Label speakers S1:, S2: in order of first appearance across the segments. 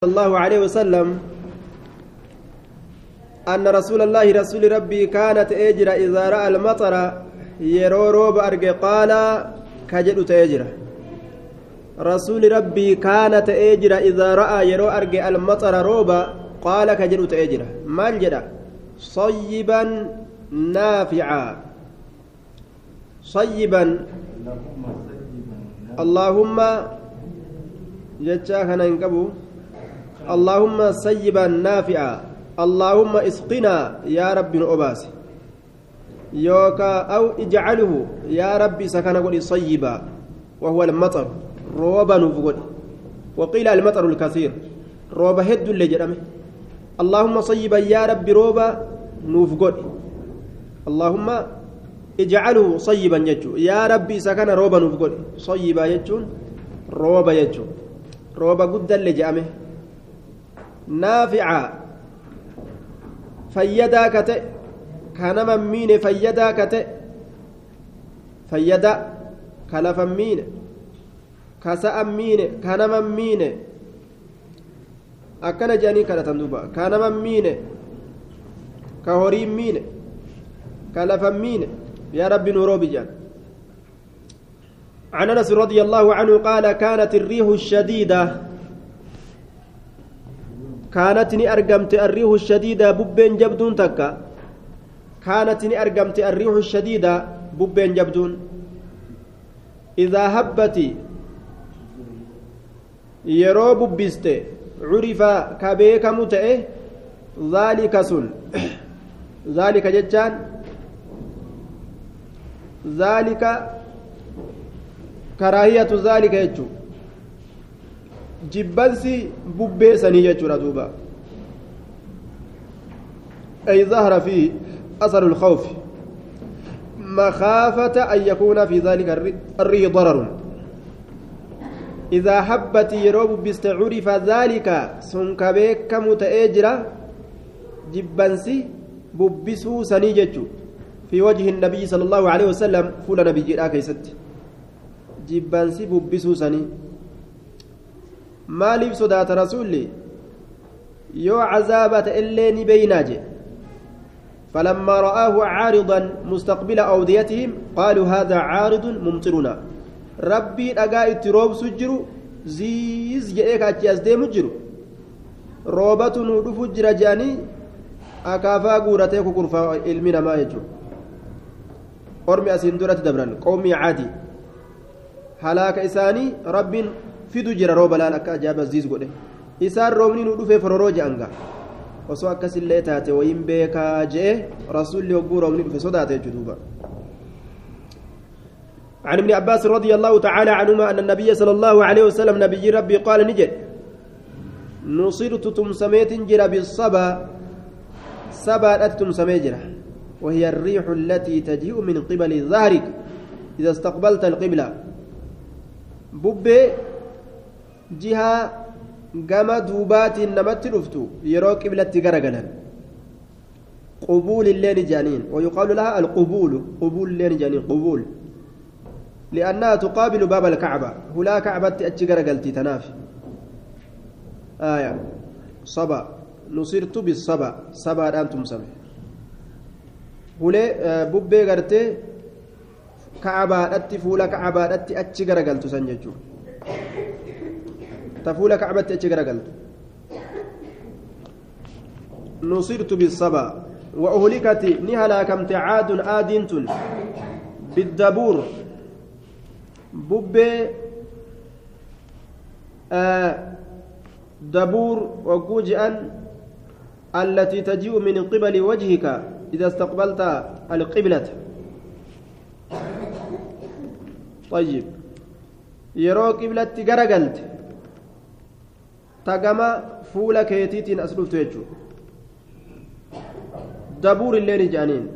S1: صلى الله عليه وسلم أن رسول الله رسول ربي كانت أجرى إذا رأى المطر يرو روب أرجع قال كجد تأجرى رسول ربي كانت أجرى إذا رأى يرو أرجع المطر روبا قال كجد تأجرى ما الجدى صيبا نافعا صيبا اللهم جتشا كان ينقبوا اللهم سيبا نافعا اللهم اسقنا يا رب أباس يوكا أو اجعله يا ربي سكن صيبا وهو المطر روبا نفقل وقيل المطر الكثير روبا هد اللي اللهم صيبا يا ربي روبا نفقل اللهم اجعله صيبا يجو يا ربي سكن روبا نفقل صيبا يجون روبا يجو روبا قد اللي نافعا فيدا كتئ كان ممين فيدا كتئ فيدا كلف مين كسأ مين كان kadhatan duuba ka naman miine ka horiin miine ka lafan miine yaa rabbi nuu roobi jedhan عن انس رضي الله عنه قال كانت الريح الشديده كانت ني أرقمت الريح الشديدة ببين جبدون تكا. كانت ني أرقمت الريح الشديدة ببين جبدون. إذا هبت يرو ببست عرف كبيك متئه ذلك سن. ذلك جتان ذلك كراهية ذلك يجو. Jibbansi bubbee sanii jechuudha duuba أي ظهر فيه أثر الخوف. مخافة أن يكون في ذلك الري ضرر. إذا حبت يروب بستعرف ذلك سنكبيك متأجرة جبنسي ببسو سنيجج في وجه النبي صلى الله عليه وسلم فول نبي جيرا كيست. جبنسي ببسو سني. Maaliif sodaata rasuulli yoo cazaaba ta'ellee ni beeynaa je فلما رآه عارضا مستقبل أوديتهم قالوا هذا عارض ممطرنا. ربي أجا اتروب سجرو زيز جئك أتي أزديم جرو روبة نودف جرا جاني أكافا قورتك كرفا علمنا ما يجو. أرمي أسندورة دبران قومي عادي. هلاك إساني رب fidu jira rooba laal akka ajaa'iba ziis godhe isaan roobni nu dhufee fororoo je'anga osoo akkasillee taate wayin beekaa je'e rasuulli hogguu roobni dhufe sodaate jechuudha عن ابن عباس رضي الله تعالى عنهما أن النبي صلى الله عليه وسلم نبي ربي قال نجد نصرت تمسميت جرى بالصبا سبا تمسمي جرى وهي الريح التي تجيء من قبل ظهرك إذا استقبلت القبلة ببي jihaa gama duubaatiin namatti dhuftu yeroo qiblatti garagalan قبول اللين جانين ويقال لها القبول قبول اللين جانين قبول. لأنها تقابل باب الكعبة هلا كعبة أتشجر قلتي تنافي آية. صبا. نصرت بالصبا. صبا أنتم سمع هلا ببي قرتي كعبة أتي فولا كعبة أتي أتشجر قلتو سنججو. تفول كعبة تجرقلت نصرت بالصبا. وأهلكت نهلاكمت عاد آدنت. بالدبور. بب آه دبور وجوجا التي تجيء من قبل وجهك إذا استقبلت القبلة. طيب. يرو قبلة جرجلت tagama fuula keetiitiin as dhuftu jechuudha. Dabuur illee ni jedhaniin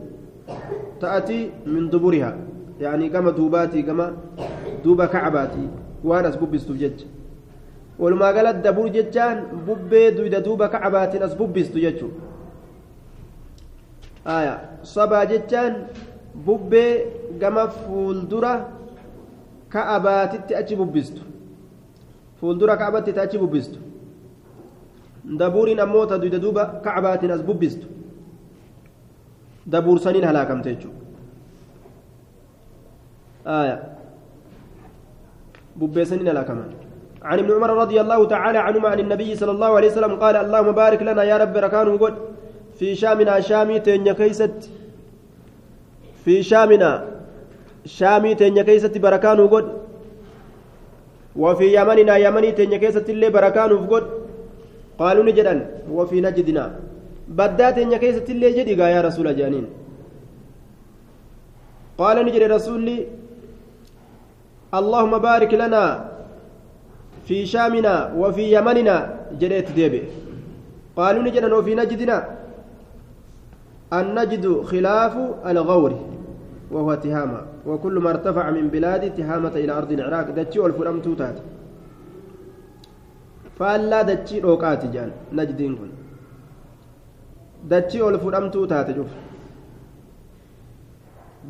S1: ta'atii min duburihaa. Yaanii gama duubaatii gama duuba kacbaatii waan as bubbistuuf jecha. Walumaa galatti dabuur jechaan bubbee duyda duuba kacbaatiin as bubbistu jechuudha. Aya sabaa jechaan bubbee gama fuuldura ka'abaatitti achi bubbistu. Fuuldura ka'abatti achi bubbistu dabuuriin ammoo ta duyda duuba kacbaatiin as bubbistu. Dabuursaniin halaakamte jechuudha. ببيسنين لكمان عن ابن عمر رضي الله تعالى عنهما عن النبي صلى الله عليه وسلم قال اللهم بارك لنا يا رب ركان وقل في شامنا شامي تنيا كيست في شامنا شامي تنيا كيست بركان وقل وفي يمننا يمني تنيا كيست اللي بركان قالوا نجدا وفي نجدنا. بدات تنيا كيست اللي جدي يا رسول جانين. قال نجد رسولي اللهم بارك لنا في شامنا وفي يمننا جريت ديبي. قالوا نجد وفي نجدنا. النجد خلاف الغور وهو تهامة وكل ما ارتفع من بلاد تهامة إلى أرض العراق دتشي والفرم توتات. فألا دتشي روكات جان نجدين كن دتشي والفرم توتات جوف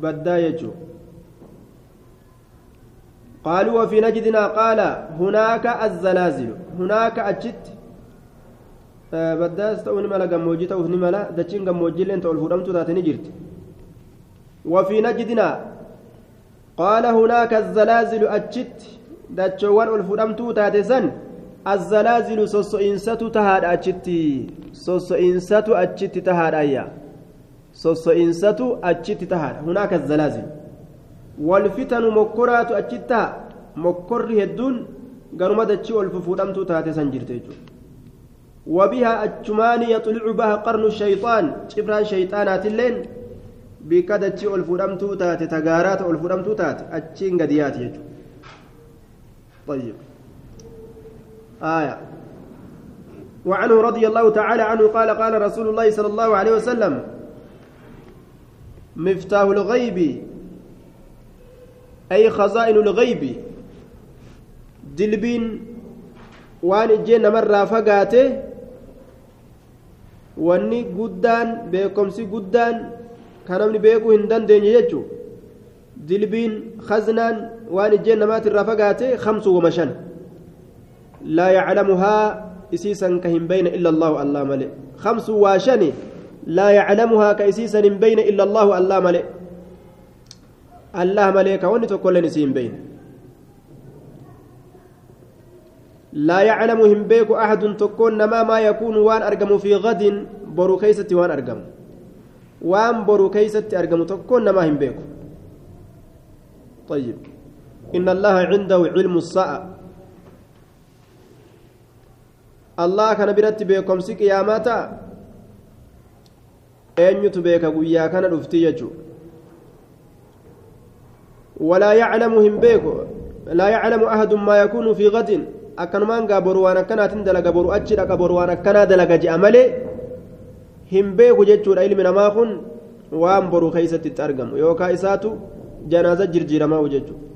S1: بداية يجو قالوا وفي نجدنا قال هناك الزلازل هناك أجت بداس تؤني ملا جموجي تؤني ملا دتشين جموجي لين تقول فرمت تاتني جرت وفي نجدنا قال هناك الزلازل أجت دتشوان الفرمت تاتسن الزلازل سوسو إنساتو تهاد أجتي سوسو إنساتو أجتي تهاد أيا. سوسو إنساتو أجتي تهاد. هناك الزلازل. والفتن مكرات أجتا مكر هدون قالوا مدتشي والففودمتو تاتي سنجرتيجو وبها أجمان يطلع بها قرن الشيطان شبران شيطانات اللين بكدتشي والفودمتو تاتي تقارات والفودمتو تاتي أجين قديات يجو. طيب. آية وعنه رضي الله تعالى عنه قال قال رسول الله صلى الله عليه وسلم مفتاح الغيب أي خزائن الغيب دلبين waan ijjeen namarraa fagaate wanni guddaan beekomsi guddaan kan namni beekuu hin dandeenye jechu dilbiin khaznaan waan ijjeen namaatirraa fagaate kamsu wama shan illa allahu allah male kamsu waa shani laa yaclamuhaa ka isiisan hin beyne illa allahu allah male allah malee ka wanni tokkolleen isii hin beyne لا يعلم هم بيك أحد تكون نما ما يكون وان أرقم في غد برو وان أرقم وان برو كيست أرقم تكون نما هم بيك طيب إن الله عنده علم الساعة الله كان برت بيكم سك يا ماتا أن يتبيك ويا كان رفتي ولا يعلم هم بيك لا يعلم أحد ما يكون في غد akkanumaan gaa boru waan akkanaatiin dalaga boru achi dhaqa boru waan akkanaa dalaga je'a malee hin beeku jechuudha ilmi namaa kun waan boru keeysatti itti argamu yookaan isaatu janaaza jirjiiramaa jechuudha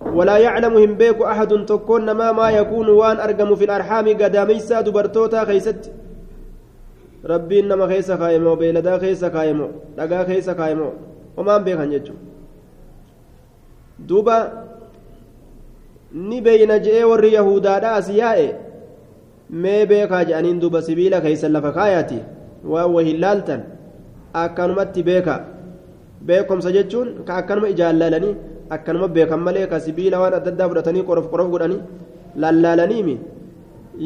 S1: ولا يعلم هم بيك أحد تكون ما ما يكون وان أرقم في الأرحام قداميسا دبرتوتا خيست ربي إنما خيس خايمو بيلدا خيس خايمو لقا خيس خايمو وما بيك هنجو دوبا warri yahudaadha as yaa'e mee beekaa je'aniin duuba sibiila keeysan lafa kaayaati waan wahin laaltan akkanumatti beeka beekomsa jechuun ka akkanuma ijaallalanii akkanuma beekan malee ka sibiila waan adda addaa fudhatanii qorof qorof godhanii lallaalaniimi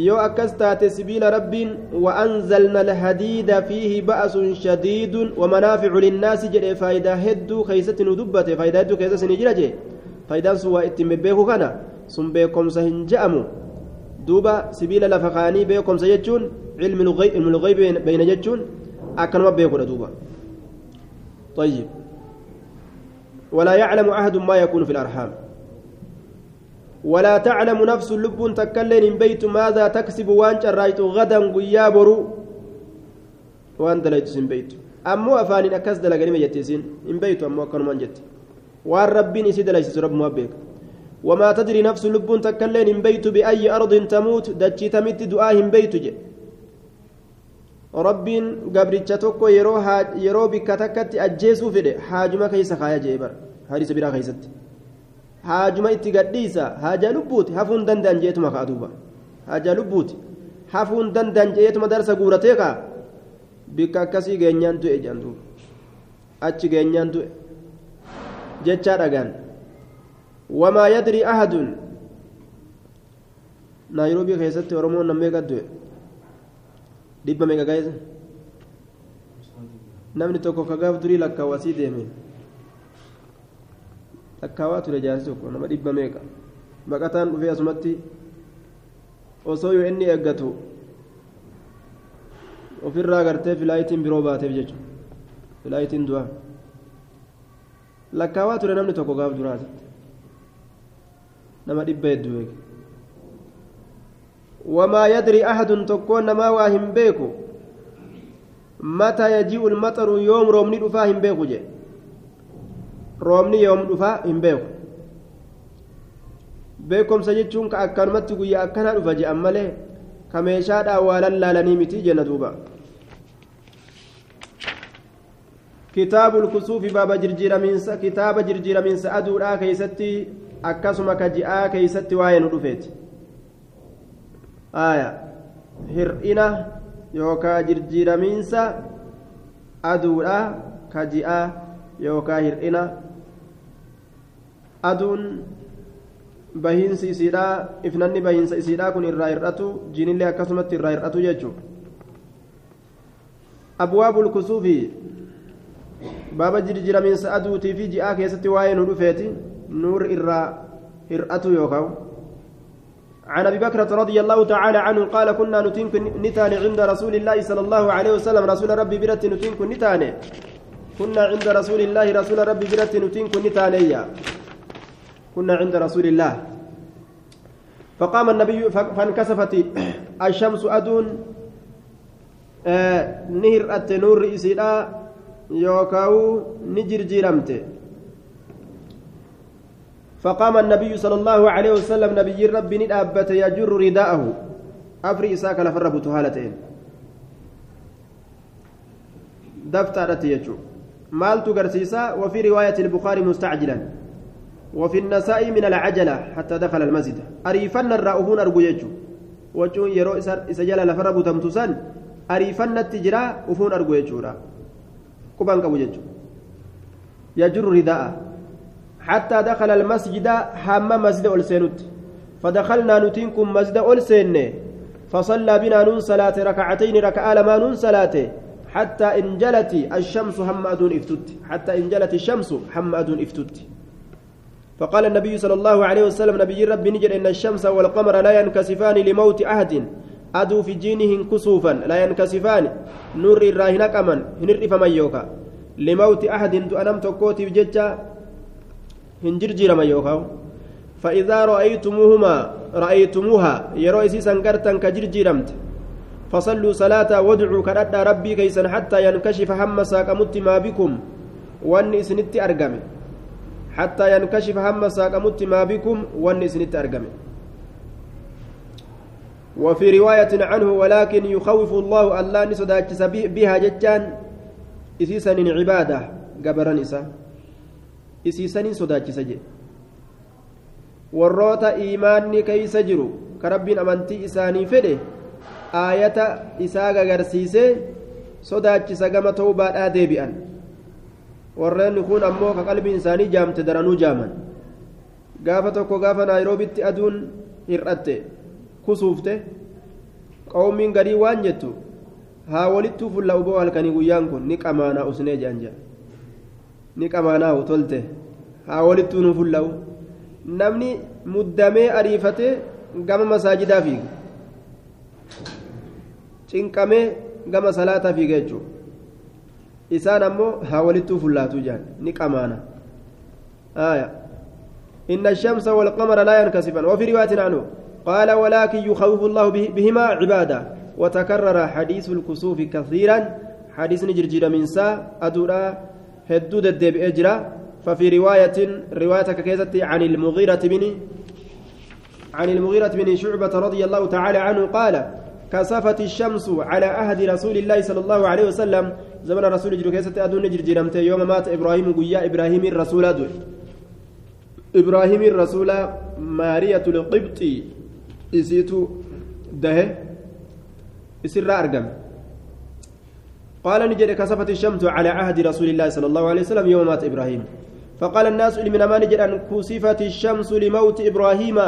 S1: yoo akkas taate sibiila rabbiin وأنزلنا الحديد فيه بأس شديد ومنافع للناس جري فايدة هدو خيسة ندبته فايدة هدو خيسة نجرجه فايدة سوى اتم kana sun beekomsa hin je'amu duuba sibiila lafa kaanii beekomsa jechuun ilmi lugaybi beeyna jechuun akkanuma beekudha duuba طيب ولا يعلم أحد ما يكون في الأرحام. ولا تعلم نفس لب تكلن بيت ماذا تكسب وأن رايت غدا قيابرو وأن دليت سن بيت. أمو أفاني أكس دلقني ما جتسين إن بيت أمو أكن من جت. وأن ربي نسي دليت رب موبيك وما تدري نفس لب تكلين إن بيت بأي أرض تموت. دجي تمت دعاه بيت جي. rabbiin gabricha tokko yeroo yeroo bikka takkatti ajjeesuu fedhe haajuma keessa kaaya jee bara hadiisa biraa keessatti haajuma itti gadhiisa haaja lubbuuti hafuun danda'an jeetuma ka'a duuba. Haaja lubbuuti hafuun danda'an jeetuma darsa guuratee ka'a. Bikka akkasii geenyaan du'e jedhan duuba. Achi geenyaan du'e jechaa dhagaan. Wamaa yadrii ahadun? Naayroobii keessatti oromoon nammeeqa du'e. Dhibba meeqa gaa'isa namni tokko kagaaf durii lakkaawwasii deeme lakkaawaa ture jaarsi tokko nama dhibba meeqa baqataan dhufee asumatti osoo yoo inni eeggatu ofirraa gartee filaayitiin biroo baateef jechuudha filaayitiin du'aa lakkaawaa ture namni tokko gaaf duraatitti nama dhibba hedduu eege tokkoon namaa waa hin beeku mataa yaji'u lmaxaru yoom roobni dhufaa hin beeku jedhe roobni yoom dhufaa hin beeku beekomsa jechuun ka akkanumatti guyyaa akkanaa dhufa je'an malee ka meeshaadhaan waa lallaalanii miti jenna duuba kitaabu lkusuufi baaba jirjiiraminsa kitaaba jirjiiraminsa aduudhaa keeysatti akkasuma ka ji'aa keeysatti waa'ee nu dhufeeti aya hir'ina yookaa jirjiiraminsa aduudha ka ji'aa yookaa hir'ina. Aduun bahiinsi isiidhaa ifnanni bahiinsa isiidhaa kun irraa hir'atu jinillee akkasumatti irraa hir'atu jechuudha. Abwaabu lkusuufi baaba jirjiraminsa aduutii fi ji'aa keessatti waa'ee nu dhufeeti. Nuur irraa hir'atu yookaan عن أبي بكر رضي الله تعالى عنه قال كنا نتنك نتان عند رسول الله صلى الله عليه وسلم رسول ربي برت نتنك نتان كنا عند رسول الله رسول ربي برت نتنك نتانيا كنا عند رسول الله. فقام النبي فانكسفت الشمس أدون آه نهر التنور إسيدا يوكاو نجر جيرمته فقام النبي صلى الله عليه وسلم نبي رب ندابت يجر رداءه. أفري إساك لفرب تهالتين. دفترت يجو. مالت قرسيسا وفي رواية البخاري مستعجلا. وفي النساء من العجلة حتى دخل المسجد. أريفن الرأوهون أرجو يجو. وجو يرو إسجل لفرب تمتسن أريفن التجراء وفون أرجو يجو قبان كبو يجو. يجر رداء حتى دخل المسجد حم مسجد ألسينوت فدخلنا نتينكم مسجد ألسين فصلى بنا نون صلاة ركعتين ركعة لما نون صلاة. حتى انجلت الشمس هم أدون إفتت. حتى انجلت الشمس هم أدون إفتت. فقال النبي صلى الله عليه وسلم نبي ربي نجد إن الشمس والقمر لا ينكسفان لموت أحد. أدو في جينهم كسوفا لا ينكسفان. نور الراهنك أمن هنر فمن يوكا. لموت أحد أنم تكوتي بججة. من يوكا فإذا رأيتموهما رأيتموها يروي سيسا قرتا كجرجرمت فصلوا صلاة وادعوا كرد ربي كيسا حتى ينكشف هم ساقمت ما بكم وان إسنت أرقمي حتى ينكشف هم ساقمت ما بكم وان أرقمي وفي رواية عنه ولكن يخوف الله الله نسداجس بها جتان إسيسا عبادة قبر نساء isiisaniin sodaachisa jedhe. Warroota imaanni keeysa jiru ka rabbiin amantii isaanii fedhe aayata isaa gagarsiisee sodaachisa gama tawbaadhaa deebi'an. Warreen kun ammoo ka qalbiin isaanii jaamte daranuu jaaman. Gaafa tokko gaafa naayiroobitti aduun hir'atte kusuufte qawmiin garii waan jettu haa walittuu fulla uboo halkanii guyyaan kun ni qamaanaa usnee jedhan jedha ni qamaanaa tolte haa walittuu nu fulla'u namni muddamee ariifatee gama masaajidaa fiiga cinqamee gama salaataa fiiga jechuudha isaan ammoo haa walittuu fullaatuu jaan ni qamaana إن الشمس والقمر لا ينكسفان وفي رواية عنه قال ولكن يخوف الله بهما عبادة وتكرر حديث الكسوف كثيرا حديث نجرجر من سا أدورا هدود الدب أجرا ففي رواية رواية كيزتي عن المغيرة بن عن المغيرة بن شعبة رضي الله تعالى عنه قال كسفت الشمس على عهد رسول الله صلى الله عليه وسلم زمن رسول كيزتي أدون نجر جرمت يوم مات إبراهيم قيا إبراهيم الرسول أدون إبراهيم الرسول مارية القبطي إسيتو ده إسر أرقم قال نجد كسفت الشمس على عهد رسول الله صلى الله عليه وسلم يوم مات إبراهيم. فقال الناس من ما نجد أن كسفت الشمس لموت إبراهيم.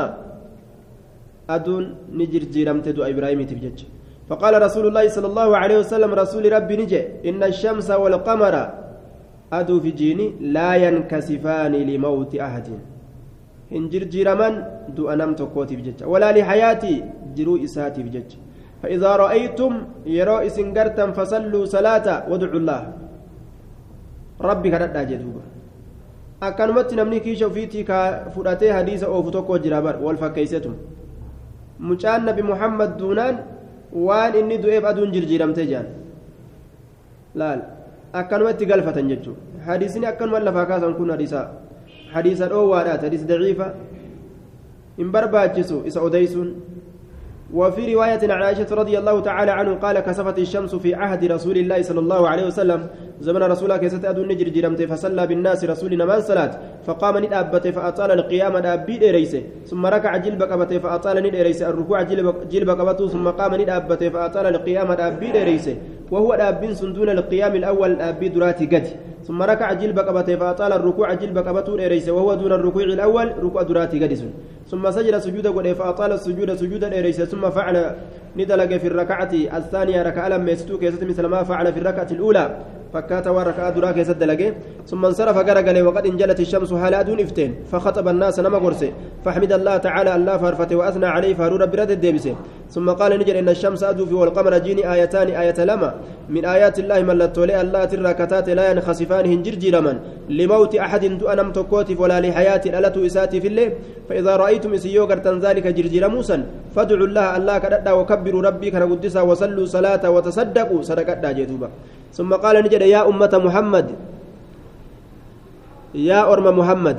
S1: أدون نجر جيرمت دو إبراهيم تبجج فقال رسول الله صلى الله عليه وسلم رسول ربي نجي إن الشمس والقمر أدو في جيني لا ينكسفان لموت أحد. إن جرجيرمن دو أنم تقوتي بجج ولا لحياتي جرو إساتي بجج فإذا رأيتم يرى إسنقرتا فصلوا صلاة وادعوا الله ربي كرد جدوبا akkanumatti namni kiisha ofiitii ka fudhatee hadiisa oofu tokko jira bar wal fakkeeysetum mucaan nabi muhammad duunaan waan inni du'eef aduun jirjiiramtee jaan laal akkanuma itti galfatan jechuudha hadiisni akkanuma lafaa kaasan kun hadiisa hadiisa dhoowwaadhaati hadiisa daciifa hin barbaachisu isa odeysuun وفي رواية عن عائشة رضي الله تعالى عنه قال كسفت الشمس في عهد رسول الله صلى الله عليه وسلم. زمن رسولك كيست أدو النجر جرمت فصلى بالناس رسولنا من صلاة. فقام ندأبت فأطال القيام دابي إريسه ثم ركع جلب قبت فأطال ند إريسه الركوع جلب قبته ثم قام ندأبت فأطال القيام دابي إريسه وهو دابين سندون القيام الأول. دابي دراتي قد. ثم ركع جلب قبته فأطال الركوع جلب قبته إريسه وهو دون الركوع الأول ركوع دراتي قد ثم سجد سجود قد فأطال السجود سجودا إريسه ثم فعل ندلق في الركعة الثانية ركعة لما يستوك مثل ما فعل في الركعة الأولى. فكات وركعة دراك يسد ثم انصرف قرقل وقد انجلت الشمس حال دون إفتين. فخطب الناس نما قرسي. فحمد الله تعالى الله فارفته وأثنى عليه فارور برد الديبسي. ثم قال نجل إن الشمس أدو في والقمر جيني آيتان آية لما. من آيات الله من لتولي الله تراكتات لا ينخسفان هنجرجي لمن. لموت أحد تؤنم تكوتف ولا لحياة ألت إساتي في الليل. فإذا رأيتم إسيوغرتن ذلك جرجير موسى فادعوا الله الله كددا وكبروا ربي كان وصلوا صلاة وتصدقوا. صدقة جدوبا ثم قال نجد يا أمة محمد. يا أرم محمد.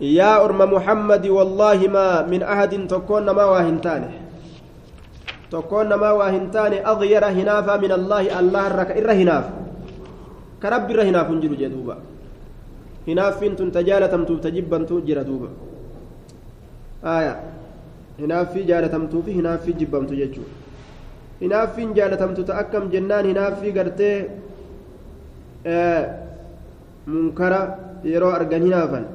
S1: يا أرم محمد والله ما من أحد تكون ما واهنتان تكون ما واهنتان أغير هنافا من الله الله الرك إر كرب إر هناف جل جدوبا هناف تن تجالتم تجبا تجر دوبا. آية. هناف في جالتم في هناف في جبا تججو hinaaffiin jaalatamtu ta akkam jennaan hinaaffii gartee munkara yeroo argan hinaafan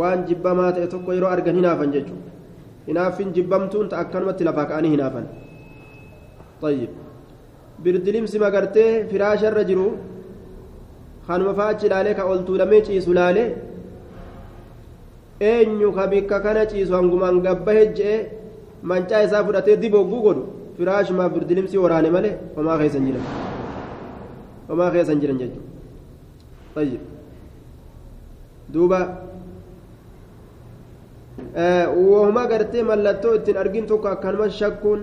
S1: waan jibbamaa ta'e tokko yeroo argan hinaafan jechuudha hinaaffiin jibbamtuun ta akkanumatti lafaa ka'anii hinaafan طيب birdilimsi magartee firaasharra jiru kanuma fa'achi ilaalee ka ol tuulamee ciisu laalee eenyu ka bikka kana ciisu hangumaan gabbahe je'e mancaa isaa fudhatee dibogguu godhu Firaashuma birdilimsii waraane malee homaa keessan jiran homaa keessan jiran jechuudha طيب duuba wooma gartee mallattoo ittiin argin tokko akkanuma shakkuun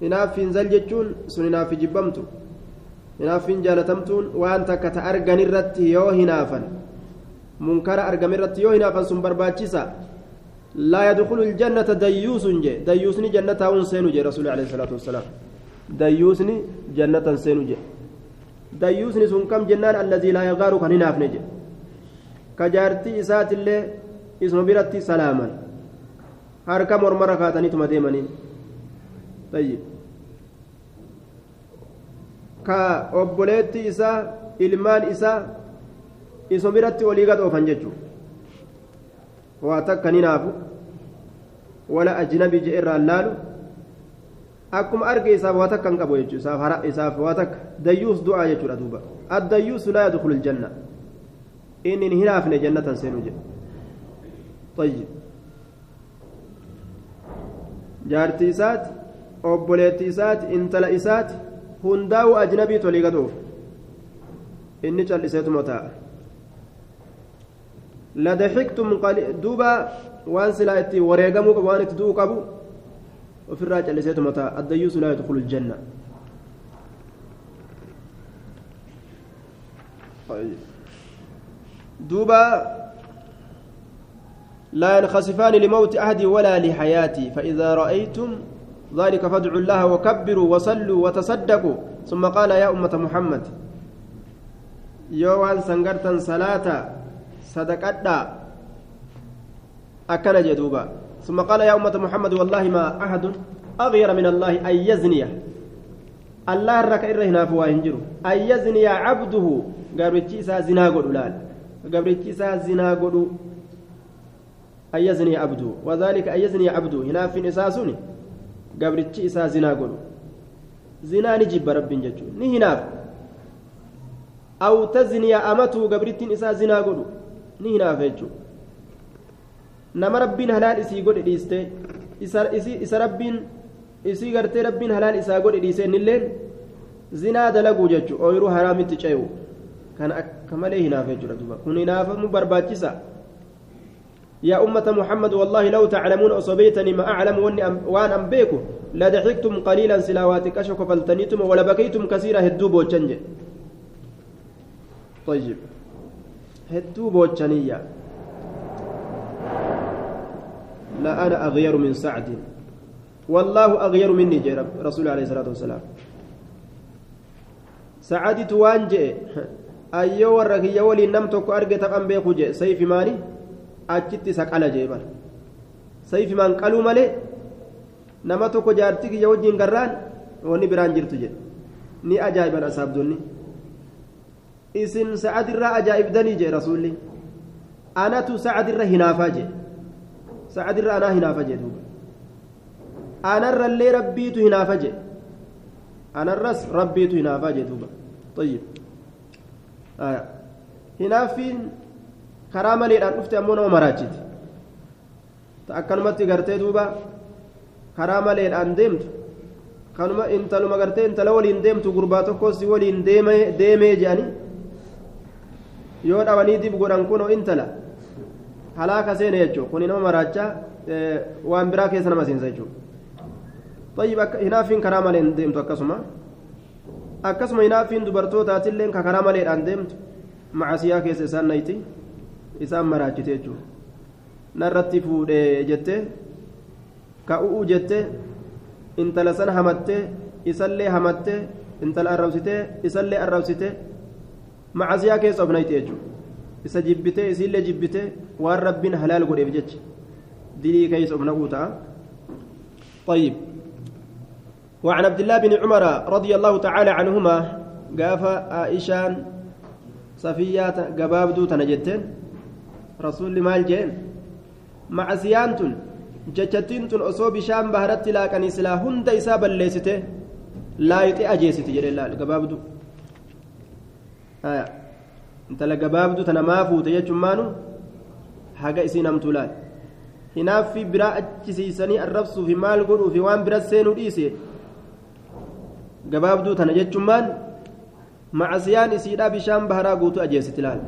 S1: hinaaffiin zal jechuun sun hinaaffi jibbamtu hinaaffiin jaalatamtuun waan takka ta argan irratti yoo hinaafan munkara argame irratti yoo hinaafan sun barbaachisa لا يدخل الجنة ديوس جي. ديوسني جنة سينو جي رسول عليه الصلاة والسلام. ديوسني جنة سينو جي. ديوسني سن كم جنان الذي لا يغار كان نافن جي كجارتي إسات الله اسم برتي سلاما. harka mormara kaataniituma deemaniin tayyib ka obboleetti isaa ilmaan isaa isuma biratti olii gad oofan jechuudha waa takka ni naafu wala ajnabi je irraa laalu akkuma arge isaaf waa takka hin qabu jechuudha isaaf waa takka dayyuus du'aa jechuudha duuba addayyuusu laa yadkhulu aljanna inni hin hinaafne jannatan seenu jedhe طيب jaartii isaati obboleettii isaati intala isaati hundaa'u ajnabii tolii gadoof inni calliseetuma taa'a لضحكتم دوبا وان سلا اتي وريغمو وان اتدو قبو وفي الراجع لسيت متى الديوس لا يدخل الجنة. دوبا لا ينخسفان لموت أحد ولا لحياتي. فإذا رأيتم ذلك فادعوا الله وكبروا وصلوا وتصدقوا. ثم قال يا أمة محمد يوان سنغرتا صلاة صدقتا أكن جدوبا ثم قال يا أمة محمد والله ما أحد أغير من الله أن يزني. الله رك إره هنا فواهنجر أن يزني عبده. قبرتي إسا زنا قدو لال. قبرتي إسا زنا قدو. أن يزني عبده. وذلك أن يزني عبده. هنا في نساسوني قبرتي إسا زنا قدو. زنا نجيب رب ججو ني هناف أو تزني أمته. قبرتي إسا زنا قدو. ني هناف ججو nama rabbiin halaal isii godhe dhiiste isa rabbiin isii gartee rabbiin halaal isaa godhe dhiise innilleen zinaa dalaguu jechu ooyiruu haraamitti ce'u kana akka malee hinaaf jechuudha duuba kun hinaafamu barbaachisa يا أمة محمد والله لو تعلمون أصبيتني ما أعلم وأن أنبيكم لضحكتم قليلا سلاواتك أشك فلتنيتم ولبكيتم كثيرا هدوب وجنج طيب هدوب وجنية لا أنا أغير من سعد والله أغير مني جرب رسول عليه الصلاة والسلام سعد توانجي أيو ورك يولي نمتك أرجت أم بيكو سيف ماني أجت سكالة جيبا سيف من قالوا مالي nama tokko jaartii kiyya wajjiin garraan wanni biraan jirtu jedhe ni ajaa'iban asaabdonni isin sa'adirraa ajaa'ibdanii jedhe rasuulli anatu sa'adirra hinaafaa jedhe سعد الرا أنا هنا فجدوا أنا الرلي ربيت هنا فجد أنا الرس ربيت هنا فجدوا طيب آه. هنا فين كرامة لأن أفتي أمونا ومراجد تأكلمت قرتي دوبا كرامة لأن ديمت kanuma intaluma gartee intala waliin deemtu gurbaa tokkos waliin deemee jedhani yoo dhawanii dib godhan kunoo intala halaaka seene jechuun kun nama maraacha waan biraa keessa nama seensa jechuudha طيب hinaaffiin karaa malee deemtu akkasuma akkasuma hinaaffiin dubartootaatillee ka karaa maleedhaan deemtu macasiyaa keessa isaan nayti isaan maraachite jechuudha narratti fuudhee jettee ka'uu jettee intala san hamattee isallee hamattee intala arrabsitee isallee arrabsitee macasiyaa keessa of nayti jechuudha isa jibbitee isiillee jibbitee waan rabbiin halaal godheef jecha dilii keessa of naquu ta'a طيب. وعن عبد الله بن عمر رضي الله تعالى عنهما قاف عائشان صفيات قبابدو تنجتين رسول مال جين. مع سيانتن جتتين أصو بشام بهرت لكن إسلا هند إسابا ليسته لا يتي أجيسته جل الله قبابدو آه. انت لقبابدو تنمافو تيجمانو haga isiin hamtuu laal hinaaffi biraa achisiisanii arrabsuu fi maal godhuu fi waan bira seenuu dhiise gabaabduu tana jechummaan macasiyaan isiidhaa bishaan baharaa guutuu ajeessiti laal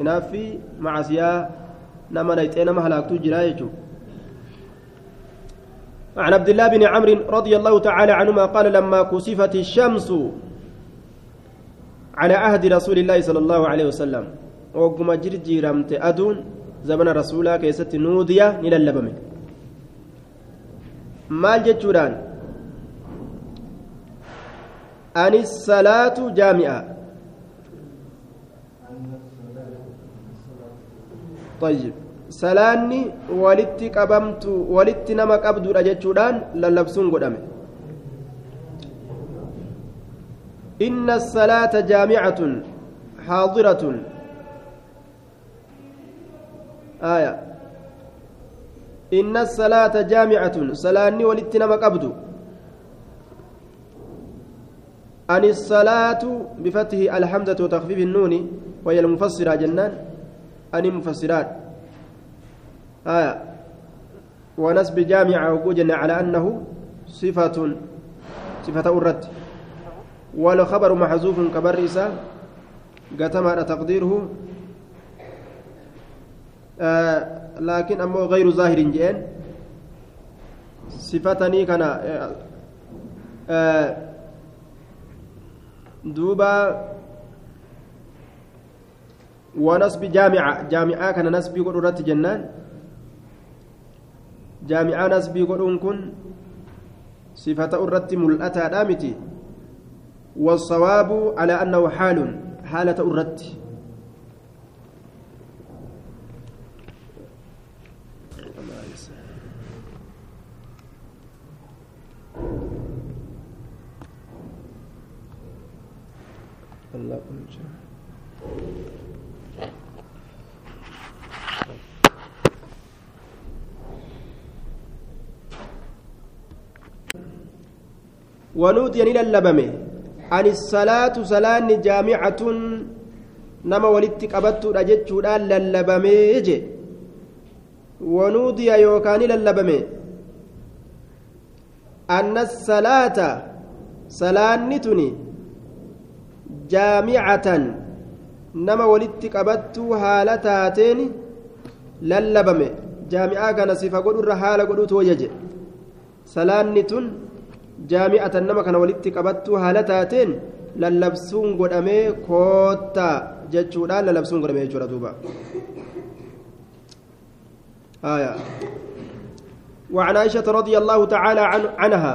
S1: hinaaffi macasiyaa nama nayxee nama halaaktuu jira jechuudha عن عبد الله بن عمرو رضي الله تعالى عنهما قال لما كسفت الشمس على عهد رسول الله صلى الله عليه وسلم وقم جرجيرمت أدون زمن رسولا كيست نوديا نللبمه maal jechuudhaan ani salaatu jaami'a طيب salaanni walitti qabamtu walitti nama qabdudha jechuudhaan lallabsuun godhame inna الصلاة جامعة حاضرة. آية. إن الصلاة جامعة صلاني ولتنما قبض أن الصلاة بفتح الحمزة وتخفيف النون وهي المفسرة جنان. أن مفسرات آية. ونسب جامعة وجوجنا على أنه صفة صفة الرد والخبر محذوف كبرسة قتم تقديره. آه لكن أمو غير ظاهر جئن. صفتني كان آه آه دوبا ونصب جامعة جامعة كان نسبي قدرة جنان. جامعة نسبي قدرون كن صفة أرت ملأتا دامتي. والصواب على أنه حال حالة الرد. الله إلى للبمه عن الصلاة صلاة جامعة نما ولدت قبضت رجتشو للبمه يجي ونودي يوكان للبمه أن الصلاة صلاة نتني جامعة نما ولدت قبضت هالتاتين للبمه جامعة كان صفة قدر حالة قدر توجج صلاة نتن jaami'atan nama kana walitti qabattuu haala taateen lallabsuun godhamee koottaa jechuudhaan lallabsuun godhamee jechuudha duuba وعن عائشة رضي الله تعالى عن عنها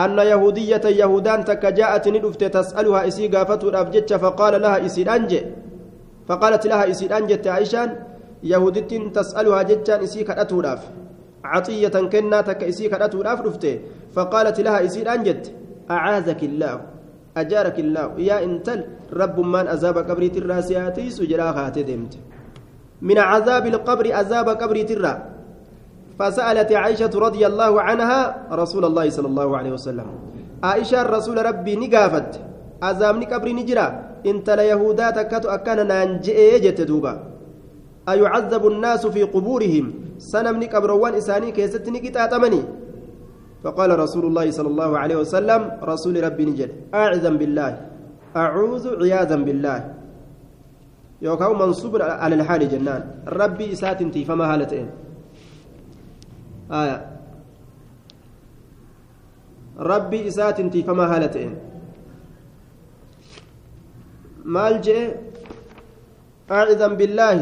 S1: أن يهودية يهودان تك جاءت ندفت تسألها إسي قافته الأفجتش فقال لها إسي أنجي فقالت لها إسي أنجت عائشان يهودت تسألها جتشان إسي كأته عطية كنا تك إسي كرأت رفته فقالت لها إسي أنجت أعاذك الله أجارك الله. يا إنتل رب من أزاب قبري ترى سياتي سجرا دمت من عذاب القبر أزاب قبري ترى. فسألت عائشة رضي الله عنها رسول الله صلى الله عليه وسلم. عائشة الرسول ربي نقافت. أزامني قبري نجرا إنت ليهودا تكتو أكان نانجئ جت دوبا. أيعذب الناس في قبورهم. سنمني قبروان إساني كيستني كتاتمني فقال رسول الله صلى الله عليه وسلم رسول ربي نجد أعزم بالله أعوذ عياذا بالله. يوكاو منصوب على الحال جنان. ربي إسات انتي فما هالتين آية. ربي إسات انتي فما هالتين مال جئ أعذا بالله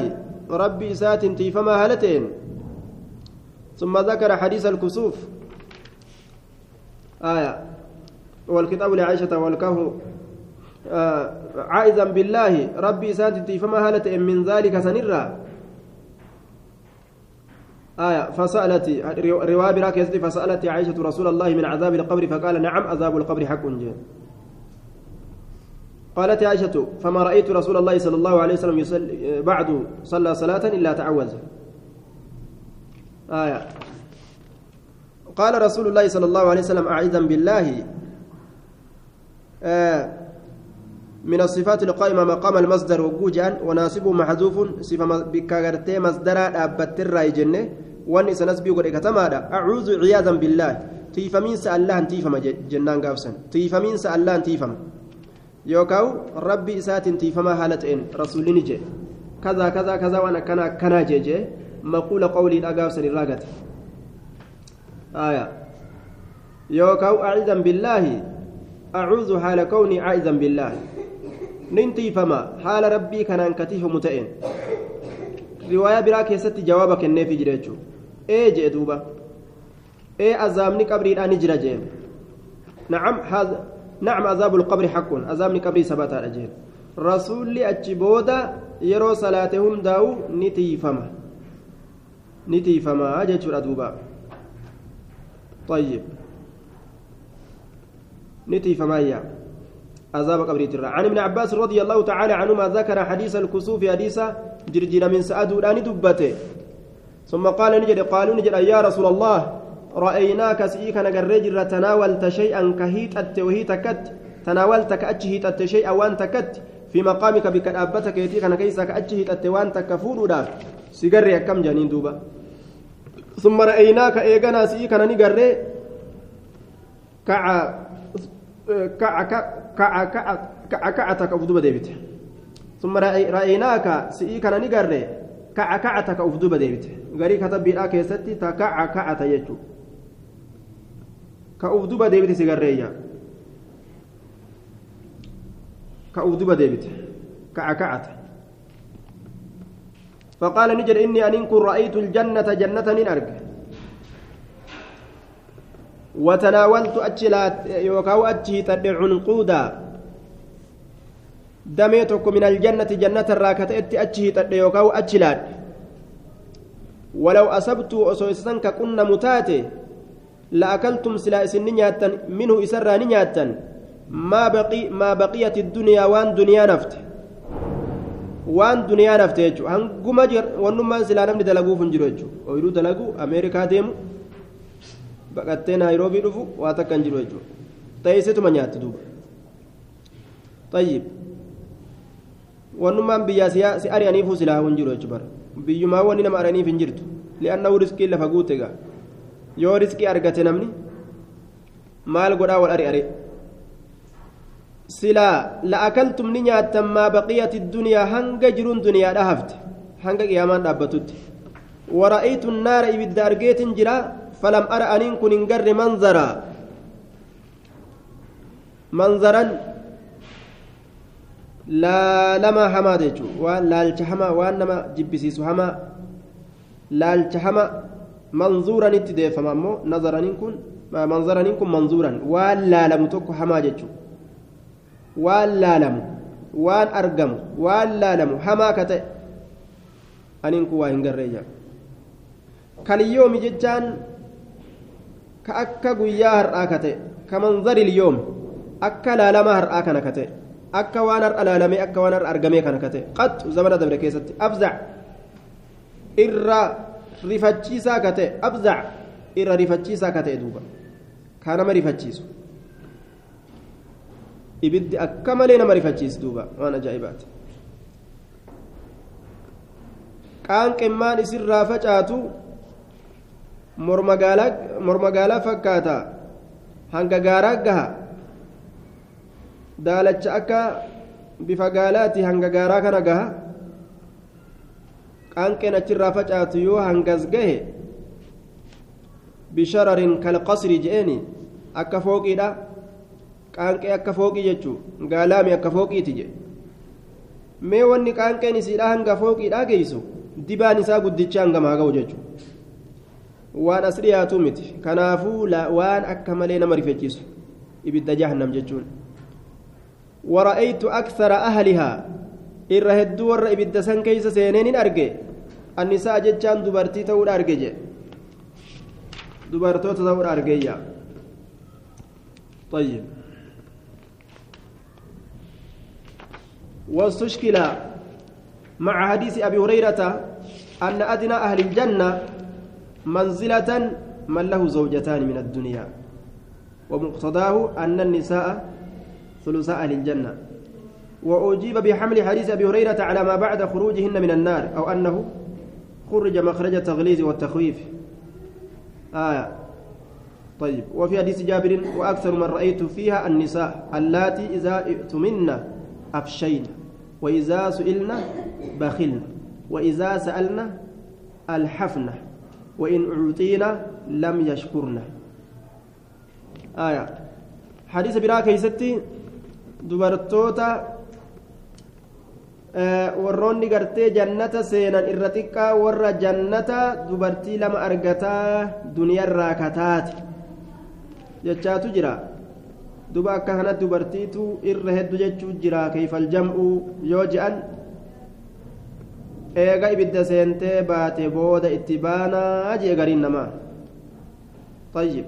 S1: ربي إسات انتي فما هالتين ثم ذكر حديث الكسوف. آية. والكتاب لعائشة والكه آه عائذا بالله. ربي ساتتي فما هلت من ذلك سنرا آية. فسألت رواية براك فسألت عائشة رسول الله من عذاب القبر فقال نعم عذاب القبر حق جاء قالت عائشة فما رأيت رسول الله صلى الله عليه وسلم يصلي بعد صلى صلاة إلا تعوذ. آية. قال رسول الله صلى الله عليه وسلم أعيذا بالله. آه من الصفات القائمة مقام المصدر وجوجا وناسبه محذوف صفة بكاغرتي مصدر أبت الرأي جنة واني سنسبي قد إكتمادا. أعوذ عياذا بالله. تيفمين سألان تيفم جنان قافسا تيفمين سألان تيفم. يوكاو ربي إسات تيفما هالتين رسول نجي كذا كذا كذا وانا كنا كنا جيجي مقول قولي الأقاوسن الراقت. آية يوكاو أعوذا بالله أعوذ حال كوني أعوذا بالله ننتي فما حال ربي كان انكتيف متئن رواية براك يست جوابك النفي جريتشو إيه جئدوبا إيه أزامني قبري الآن جرى نعم هذا نعم عذاب القبر حق عذاب قبري ثبت على رسول أجبودا يرو صلاتهم داو نتيفما نتيفما جيتشو أدوبا طيب. نتيفما يا عذاب قبري ترى عن ابن عباس رضي الله تعالى عنهما ذكر حديث الكسوف حديث جرجر من سعد الآن دبته. ثم قال نجد قالوا نجد يا رسول الله رأيناك سئيك نقرجر تناولت شيئا كهيت التوهيت كت تناولت كأجهيت الشيء وانت كت في مقامك بك أبتك يتيك كيسا كأجهيت التوان تكفور سيقري كم جانين دوبا. ثم رأيناك إيغانا سئيك نقرر كع كع كع كع كعتك أفدوبة ديبت ثم رأيناك سئيك نقرر كع كعتك أفدوبة ديبت غري كتب بلا كيستي تكع كعت يجو كأفدوبة ديبت سيغرية كأفدوبة ديبت كع كعت فقال نجر إني أن كن رأيت الجنة جنة أرق وتناولت أجلات يوكاو أجي تدع عنقودا دميتك من الجنة جنة الراكة أجي تدع يوكاو أجلات ولو أصبت أصوصنك كنا متاتي لأكلتم سلا إسن منه إسرى نياتا. ما بقي ما بقيت الدنيا وان دنيا نفت. Waan duniyaa nafte jechuudha. Hanguma wannummaan silaa namni dalaguuf hin jiru jechuudha. Ooyiruu dalagu ameerikaa deemu baqattee naayiroobii dhufu waa takka hin jiru jechuudha. Ta'eessituma nyaatti duuba. Tayyib. Wannummaan biyyaa si ari'aniifuu silaa hin jiru jechuudha biyyumaa wanni nama ari'aniif hin jirtu. Li'aannahu riskii lafa guute gaa. Yoo riskii argate namni maal godhaa wal ari'are silaa la'akaltum ni nyaattan maa baqiyati duniyaa hanga jiruun duniyaadha hafte hanga qiyaamaan dhaabbatutti wara'aytu naara ibidda argeetin jira falam ara aniin kun hin garre manzaraa manzaran laalamaa hamaa jechuun waan laalcha hamaa waan nama jibbisiisu hamaa laalcha hamaa manzuuranitti deeffama ammoo nazaraniin kun manzaraniin kun manzuuran waan laalamu tokko hamaa jechuudha waan laalamu waan argamu waan laalamu hamaa ka ta'e aniin kun waa hin garreeyya kaliyyoomi jechaan ka akka guyyaa har'aa ka ta'e ka manzari liyyoomi akka laalamaa har'aa kana ka ta'e akka waan har'a laalamee akka waan har'a argamee kana ka ta'e qaxxu zamana dabre keessatti abzac irra rifachiisaa ka ta'e abzac irra rifachiisaa ka ta'e duuba kaa rifachiisu ibiddi akka malee nama rifachiisu duuba waan ajaa'ibaati qaanqemmaan isirraa facaatu mormagaalaa fakkaata hanga gaaraa gaha daalacha akka bifa gaalaati hanga gaaraa kana gaha qaanqeen achirraa facaatu yoo hangas gahe bishararin kalqasri je'eni akka fooqiidha qaanqee akka fooqii jechuu gaalaami akka fooqiiti jedhe mee wanni qaanqeen isiidha hanga fooqiidha geeysu dibaan isaa guddicha hanga maaga'u jechuu waan as dhiyaatu miti kanaafuu waan akka malee nama rifechiisu ibidda jahannam jechuun ورأيت أكثر أهلها إر هدو ور إبدا سن كيس سينين أرجع النساء جتان دبرتي تقول أرجع دبرتو تقول أرجع طيب واستشكل مع حديث أبي هريرة أن أدنى أهل الجنة منزلة من له زوجتان من الدنيا ومقتضاه أن النساء ثلث أهل الجنة. وأجيب بحمل حديث أبي هريرة على ما بعد خروجهن من النار أو أنه خرج مخرج التغليظ والتخويف. آية. طيب. وفي حديث جابر وأكثر من رأيت فيها النساء اللاتي إذا ائتمن أفشين وإذا سئلن بخلن وإذا سألن الحفن وإن أعطينا لم يشكرن آية حديث برا كيستي dubartoota warroonni gartee jannata seenan irra xiqqaa warra jannata dubartii lama argataa duniyarraa kataate jechaatu jira duba akka kanatti dubartiitu irra hedduu jechuu jira keeyfal jam'u yoo je'an eega ibidda seentee baate booda itti baanaa jee gariin namaa. Tayyib.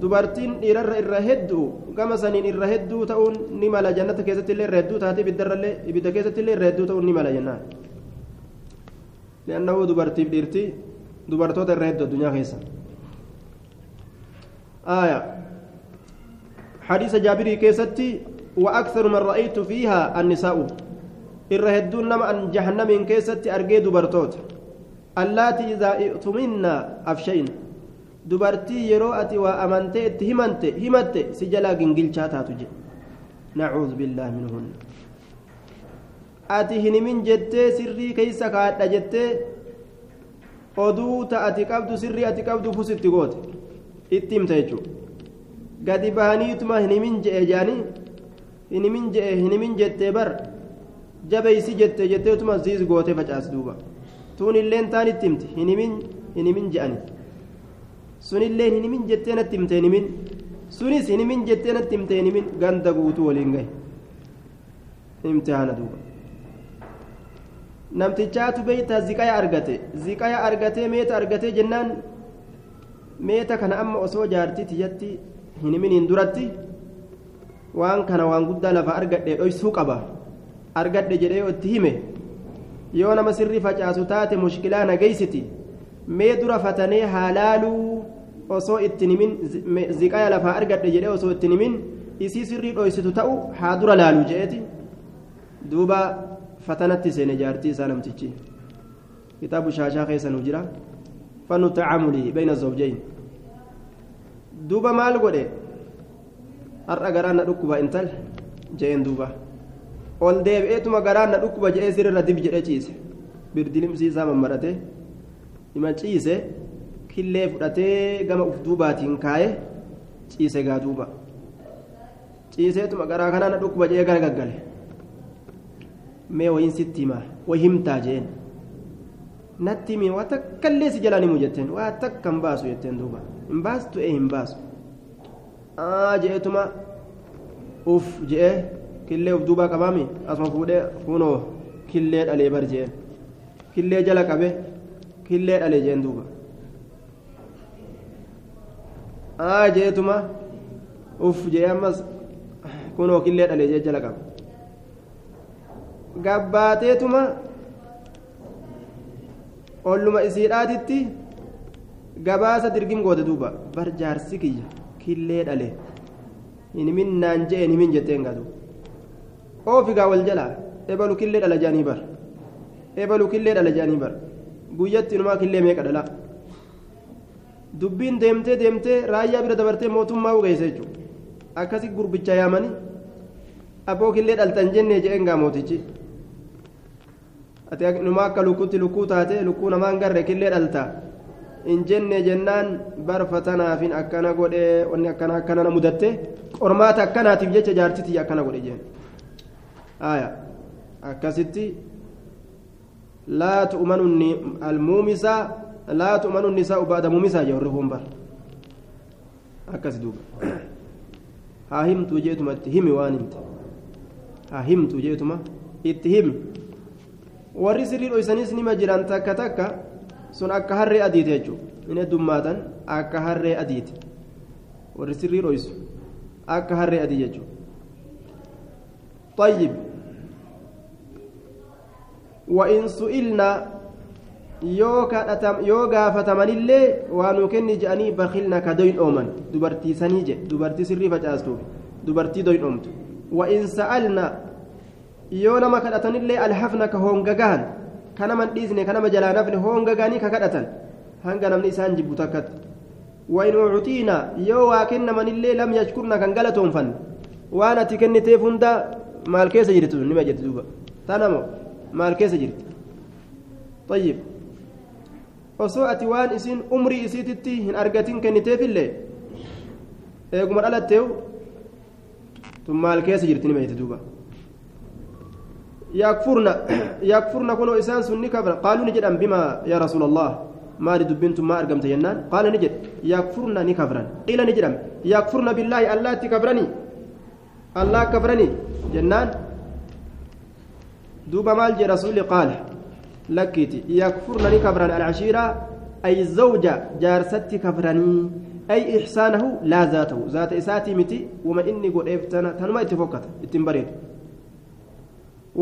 S1: Dubartiin dhiirarra irra hedduu gama saniin irra hedduu ta'uun ni mala. Jannata keessatti illee irra hedduu taate ibiddarrallee ibidda keessatti illee irra hedduu ta'uun ni mala jennaan. Li'annahu dubartiif dhiirti dubartoota irra hedduu addunyaa keessa. Aayaa حديث جابر كيستي وأكثر من رأيت فيها النساء الرهدون نما أن جهنم كيستي أرجي دبرتوت اللاتي إذا ائتمنا أفشين dubartii yeroo ati waa amantee itti himante himatte si jalaa gingilchaa taatu jedhe nacuudhu billaahi minhun ati hin himin jettee sirrii keeysa kaadha jettee oduu ta ati qabdu sirrii ati qabdu fusitti goote itti himta jechuu gadi bahaniituma hin himin je'e jaanii hin himin je'e hin himin jettee bar jabeeysi jette jetteetuma siis goote facaas duuba tuun illeen taan itti himti hin himin hin himin je'ani sunillee hin himin jettee natti himte hin himin sunis hin himin jettee natti himte hin himin ganda guutuu waliin gahe imtihaana duuba namtichaatu beeyta ziqaya argate ziqaya argatee meeta argatee jennaan meeta kana amma osoo jaartii tiyyatti hin himiniin duratti waan kana waan guddaa lafa argadhe dhoysuu qaba. Argadhe jedhee itti hime. Yoo nama sirri facaasu taate mushkilaa nageeysiti mee dura fatanee haalaaluu osoo ittiin himin ziqaya lafaa argadhe jedhee osoo ittiin himin isii sirrii dhoysitu ta'u haa dura laalu jedheeti duuba fatanatti seene jaartii isaa namtichi. Kitaabu shaashaa keessa nu jira. Fannu tacaamulii bayna zawjayn duuba maal godhe har'a garaan na dhukkuba intal je'een duuba ol deebi'eetuma garaan na dhukkuba je'ee sirrirra dib jedhee ciise birdilimsiisaa mammadhate ima ciise killee fudhatee gama uf duubaatiin kaa'e ciise gaa duuba ciiseetuma garaa kanaa na dhukkuba je'ee gara gaggale mee wayin sitti himaa way himtaa jeen natti himi waa takkallee si jalaan himu jetteen waa takka hin baasu jetteen duuba hin baastu ee hin baasu aa je'eetuma uf je'ee killee uf duubaa qabaami asuma fuudhee kunoo killee dhalee bar jeen killee jala qabe killee dhalee jeen duuba aa je'eetuma uf je'ee ammas kunoo killee dhalee jee jala qabe gabbaateetuma olluma isiidhaatitti gabaasa dirgim goote duuba. Bar jaarsi kiyya. Killee dhale. Hinimin naan je'een himin jetteen gadu oofigaa wal jalaa. Ebalu killee dhala jaanii bar ebalu killee dhala jaanii bar guyyatti inumaa killee meeqa dhala? Dubbiin deemtee deemtee raayyaa bira dabartee mootummaa ugeesse jechuudha akkasi gurbicha yaamanii abboo killee dhaltan jennee je'een gaa mootichi ati numa akka lukkuutti lukkuu taate lukkuu namaan garre killee dhalta. In jenne jennaan barfatanaafin akkana godhe wanni akkana akkana na mudatte qormaata akkanaatiif jecha jaartitii akkana godhe jeen. Aya akkasitti laa tu'manu almuumisa laa tu'manu nisaa'u ba'da muumisaa jee warri kun bar akkas duuba. Haa himtuu jeetuma itti himi waan himte haa himtuu jeetuma itti himi warri sirrii dhoysanis nima jiran takka takka sun akka harree adiiti jechuudha inni heddummaatan akka harree adiiti warri sirrii dhoysu akka harree adii jechuudha طيب وإن سئلنا yoo gaafatamanillee waan nu kenni je'anii bakilna ka doyin ooman dubartii sanii je dubartii sirrii facaastuuf dubartii doyin oomtu وإن سألنا yoo nama kadhatanillee alhafna ka honga gahan ka naman dhiisne ka nama jalaa nafne honga gahanii ka kadhatan hanga namni isaan jibbu takkatti wain ucutiina yoo waa kennamanillee lam yashkurna kan galatoonfanne waan ati kenniteef hunda maal keessa jirtu nima jirti duuba tanamo maal keessa jirti طيب osoo ati waan isin umrii isiititti hin argatin kenniteefillee eeguma dhalatteew tun maal keessa jirti nima jirti duuba يكفرن يكفرن كنوا إسان سني كفر. قالوا نجد أم بما يا رسول الله؟ ما دبنتم ما أرقمت جنان قال نجد يكفرن نكفرا قيل نجد أم يكفرن بالله الله تكفرني؟ الله كفرني؟ جنان دوب مال رسول قال لكيتي يكفرن نكفرا العشيرة أي الزوجة جارست كفرني أي إحسانه لا ذاته. ذات إساتي متي وما إني قد إفتنا تنما اتفقت إتنبريت.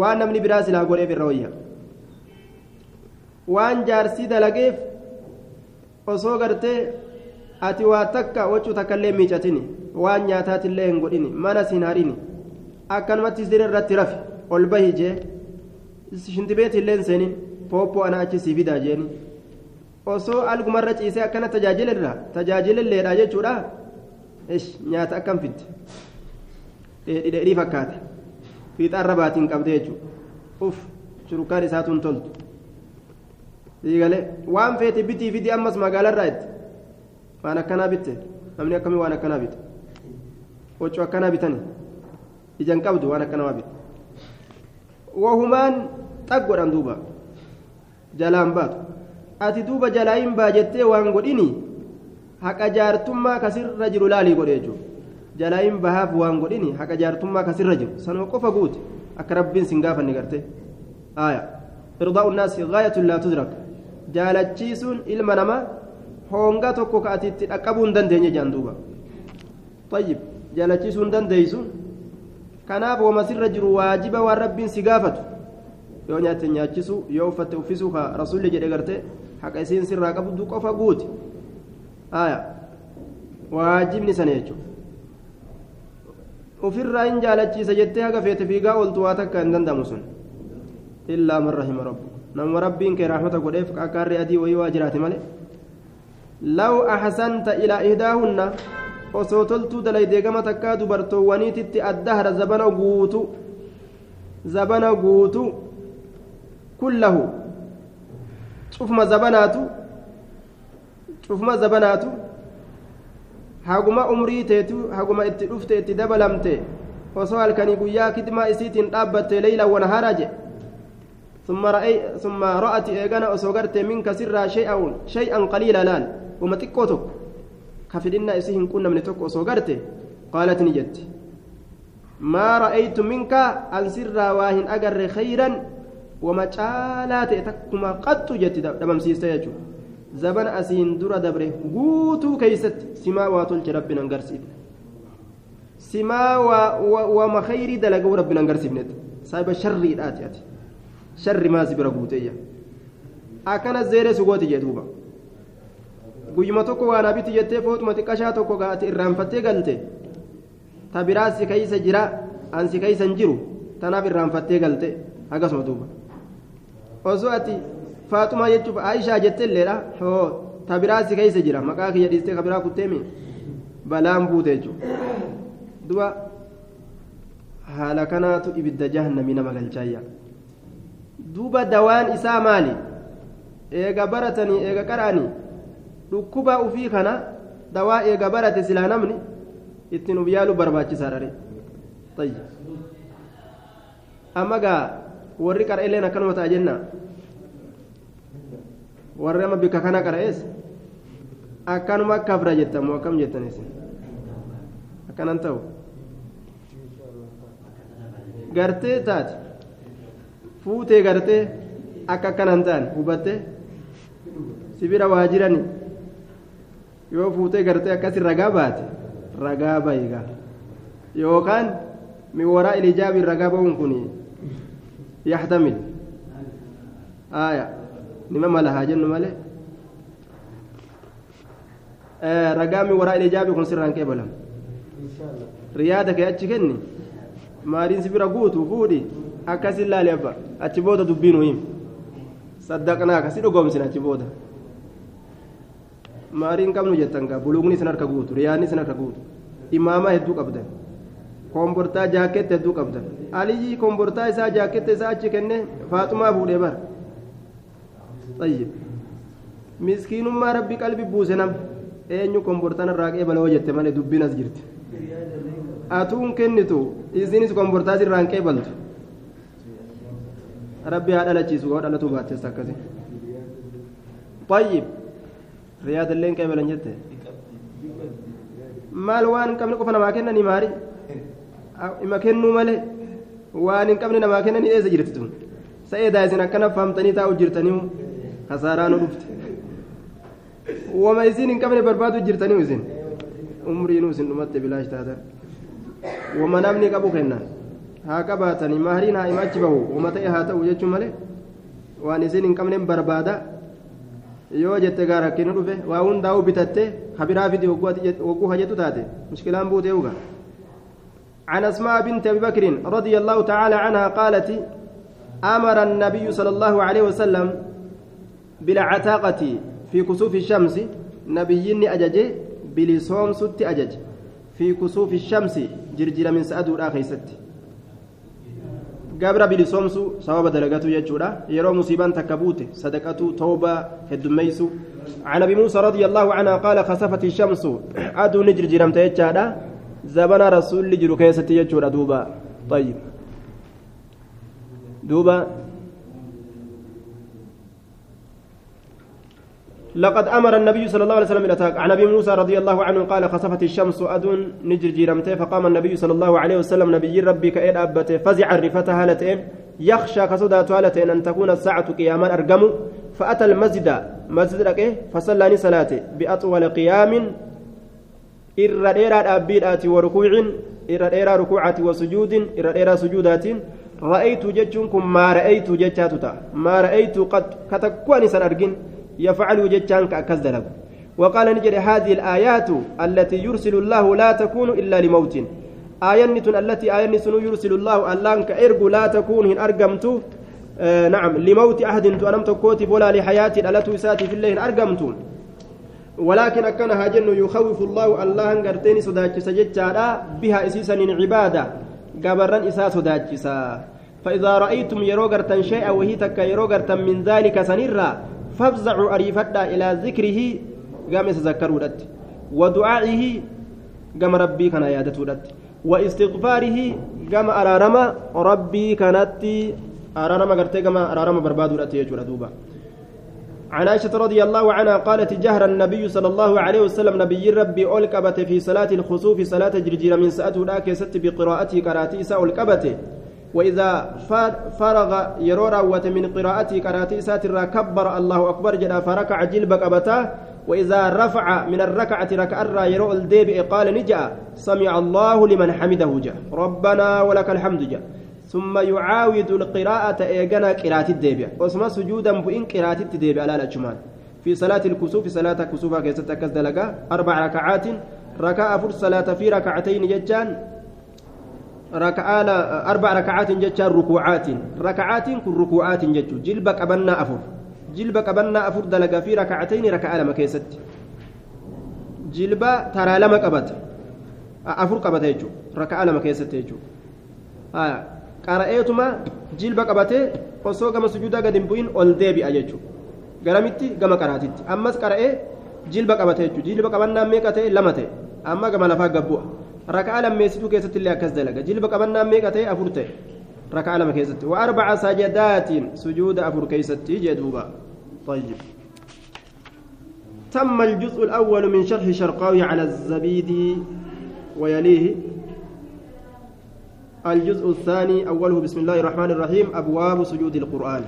S1: Waan namni biraa silaa godheef irra wayya. Waan jaarsii dalageef osoo gartee ati waa takka wachuu takka illee miicatini waan nyaataatillee hin godhini mana siin harini akkanumatti siree irratti rafi ol bahi jee shintibeetillee hin seenin pooppoo ana achi sii fidaa jeeni. Osoo algumarra ciisee akkana tajaajilirra tajaajililleedha jechuudha nyaata akkam fidde dheedhii fakkaata fiixaarra baatiin qabdee jechuudha uf shurukkaan isaatuun toltu diigalee waan feete bitii fidi ammas magaalarraa itti waan akkanaa bitte namni akkamii waan akkanaa bite huccuu akkanaa bitani ijaan qabdu waan akkanaa bite wahumaan xag godhan duuba jalaan baatu ati duuba jalaayin baa jettee waan godhini haqa jaartummaa kasirra jiru laalii godhe jechuudha jalaa'iin bahaaf waan godhini haqa jaartummaa kasirra jiru. Sanuma qofa guute akka rabbiin sin gaafanne garte irdaa'u naasi gaayatun laa tudrak. Jaalachiisuun ilma namaa hoongaa tokko ka ati itti dhaqqabuu hin dandeenye jedhan duuba. Tayyib. Jaalachiisuu hin dandeeysu kanaaf wama sirra jiru waajiba waan rabbiin si gaafatu. Yoo nyaatte nyaachisu yoo uffatte uffisuu ka rasuulli jedhe garte haqa isiin sirraa qabdu qofa guute. Waajibni sana jechuudha. Ofirraa hin jaalachiisa jettee haga feete fiigaa ooltu waa takka hin danda'amu sun illaa man rahima rabbu nama rabbiin kee raaxmata godheef qaqqaarree adii wayii waa jiraate malee law axsanta ilaa ihdaahunna osoo toltuu dalaydee gama takkaa dubartoowwaniititti addahara zabana guutu zabana guutu kullahu cufma zabanaatu cufma zabanaatu haguma umrii teetu haguma itti dhufte itti dabalamte. Osoo halkanii guyyaa kidmaa isiitiin dhaabbatte leeyla wanaharaa jedhe ثم رأت إيجانا أسوغرت منك سرا شيئا شيئا قليلا لال وما تكوتك كفدنا إسيهن كنا من تك أسوغرت قالت نجت ما رأيت منك أن سرا واهن أجر خيرا وما جالات تكما قد جت دمم سيستيجو زبن أسين درا دبره قوتو كيست سما واتلج ربنا نغرسيت سما و... و... وما خيري دلقوا ربنا نغرسيت سايب شري الآتيات sharri maasi bira guuteeyya akkana zeeree sugooti jee duuba guyyuma tokko waan abiti jettee footuma xiqqashaa tokko gaate irraanfattee galte ta biraa si keeysa jira an si keeysa hin jiru tanaaf irraanfattee galte hagasuma duuba osoo ati faaxumaa jechuuf aayishaa jettee illeedha hoo ta biraa si keeysa jira maqaa kiyya dhiistee ka biraa kutteemi balaan buute jechuudha duba haala kanaatu ibidda jahannamii nama galchaayya. duuba dawaan isaa maali eega baratanii eega qara'anii dhukkuba ufii kana dawaa eega barate silaa namni ittiin uf yaaluu barbaachisaadha amma gaa warri qara'eleen akkanuma ta'a jenna warri amma bikka kana qara'ees akkanuma akka afra jettamu akkam jettanis akkanan ta'u gartee taate fuutee gartee akka akkanaan ta'an hubattee sibira waa jirani yoo fuutee gartee akkasi ragaa baate ragaa bayigaa yookaan min waraa ilijaabiin ragaa ba'uun kun yaxtamil aya haa jennu malee ragaa min waraa ilijaabii kun sirraan qeebalam riyaada kee achi kenni maariin sibira guutu fuudhi akkasin laali abba achi booda dubbiin huyim saddaqnaa kasi dhugoomsin achi booda maariin qabnu jettan gaa buluugni isin harka guutu riyaanni isin harka guutu imaamaa hedduu qabdan kombortaa jaaketta hedduu qabdan aliyyi kombortaa isaa jaaketta isaa achi kenne faaxumaa fuudhee bara طيب miskiinummaa rabbi qalbi buuse nam eenyu kombortaan irraa qeebaloo jette malee dubbiin as jirti atuun kennitu isinis kombortaa sirraan qeebaltu rabbi haa dhalachiisu yoo dhalatu baattes akkasi طيب رياض اللين كيف لن جته maal waan hin qabne qofa namaa kennanii maari ima kennuu malee waan hin qabne namaa kennanii eessa jirti tun sa'eedaa isin akkana faamtanii taa'u jirtanii hasaaraa nu dhufte wama isin hin qabne barbaadu jirtanii isin umriinuu isin dhumatte bilaash taatan wama namni qabu kennan haa qabaatanii maariin haa ima achi bahu wama ta'e haa ta'u jechuun malee waan isin hin qabne barbaada yoo jette gaa rakkinu dhufe waa hundaa'uu bitatte habiraa fidi wagguu hajjetu taate mushkilaan buutee uga عن أسماء بنت أبي بكر رضي الله تعالى عنها قالت أمر النبي صلى الله عليه وسلم بالعتاقة في كسوف الشمس نبيني أجج بلصوم ست أجج. في كسوف الشمس جرجر من سأد الآخر ست gabra bilisoomsu sababa dalagatu jechuudha yeroo musiibaan takka buute sadaqatu tooba heddummeeysu عن أبي موسى رضي الله عنه قال خسفت الشمس. أدو نجر جرمت زبنا رسول لجر كيست يجور دوبا. طيب. دوبا لقد أمر النبي صلى الله عليه وسلم بالاتاك عن أبي موسى رضي الله عنه قال خسفت الشمس أدون نجر جرمته فقام النبي صلى الله عليه وسلم نبي ربي كأيد أبته فزع رفتها هالتين يخشى كسودات هالتين أن تكون الساعة قياما أرقم. فأتى المسجد مسجد لك فصلاني بأطول قيام irra dheeraa dhaabbiidhaati warukuucin irra dheeraa rukuucaati wasujuudin irra dheeraa sujuudaatiin ra'aytu jechuun kun maa ra'aytu jechaatu ta'a maa ra'aytu ka jechaan ka akkas dalagu وقال نجد هذه الآيات التي يرسل الله لا تكون إلا لموت. آية التي آية يرسل الله ألانك إرجو لا تكون هن أرقمت آه نعم لموت أحد تؤنمت كوتب ولا لحياة ألت ساتي في الله أرقمت ولكن أكن هاجن يخوف الله الله قرتين صداك سجدتا بها إسيسا عبادة قبرا إسا صداكسا فإذا رأيتم يروغرتا شيئا وهي تك يروغرتا من ذلك سنرا فافزعوا أريفتا إلى ذكره قام يتذكروا ودعائه قام ربي كان يادته واستغفاره قام أرارما ربي كانت أرارما قرتي قام أرارما بربادو يجور دوبا. عن عائشة رضي الله عنها قالت جهر النبي صلى الله عليه وسلم نبي ربي أولكبت في صلاة الخسوف صلاة جرجير من سأته لا ست بقراءته كراتي أولكبته وإذا فرغ يرورا من قراءته كراتي ساتر كبر الله أكبر جدا فركع جلبك أبتا. وإذا رفع من الركعة ركع يرو الديب قال نجا سمع الله لمن حمده جاء ربنا ولك الحمد جاء ثم يعاود القراءة إيجانا قراءة الديبيا واسمى سجودا بإن قراءة الديبيا على الأجمال. في صلاة الكسوف صلاة كسوفا كيست كزدلقا أربع ركعات ركع فر صلاة في ركعتين ججان ركعة أربع ركعات ججان ركوعات ركعات كن ركوعات ججو جلبك أبنا أفر جلبك أبنا أفر دلقا في ركعتين ركعة لما كيست جلبا ترى لما قبت أفر قبت يجو ركعة لما كيست يجو آه qara'eetuma jilba qabatee osoo gama sujuudaa gadi hin bu'in ol deebi'a jechuudha garamitti gama qaraatitti ammas qara'ee jilba qabate jechuudha jilba qabannaan meeqa ta'e lama ta'e amma gama lafaa gabbu'a illee akkas dalaga jilba qabannaan meeqa ta'e afur ta'e raka'aa lama keessatti wa arbaca sajadaatiin sujuuda afur keessatti jedhuuba طيب تم الجزء الأول من شرح شرقاوي على الزبيد ويليه الجزء الثاني أوله بسم الله الرحمن الرحيم أبواب سجود القرآن